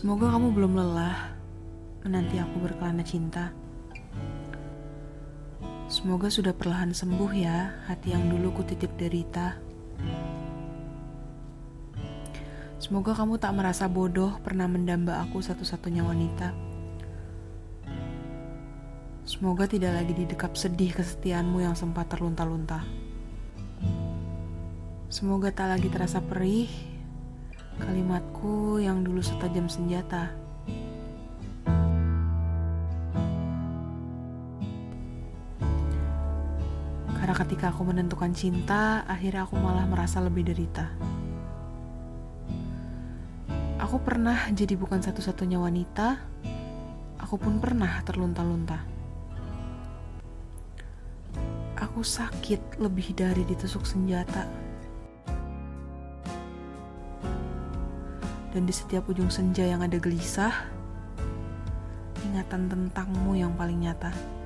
Semoga kamu belum lelah menanti aku berkelana cinta. Semoga sudah perlahan sembuh ya hati yang dulu kutitip derita. Semoga kamu tak merasa bodoh pernah mendamba aku satu-satunya wanita. Semoga tidak lagi didekap sedih kesetiaanmu yang sempat terlunta-lunta. Semoga tak lagi terasa perih kalimatku yang dulu setajam senjata. Karena ketika aku menentukan cinta, akhirnya aku malah merasa lebih derita. Aku pernah jadi bukan satu-satunya wanita, aku pun pernah terlunta-lunta. Aku sakit lebih dari ditusuk senjata. Dan di setiap ujung senja yang ada gelisah, ingatan tentangmu yang paling nyata.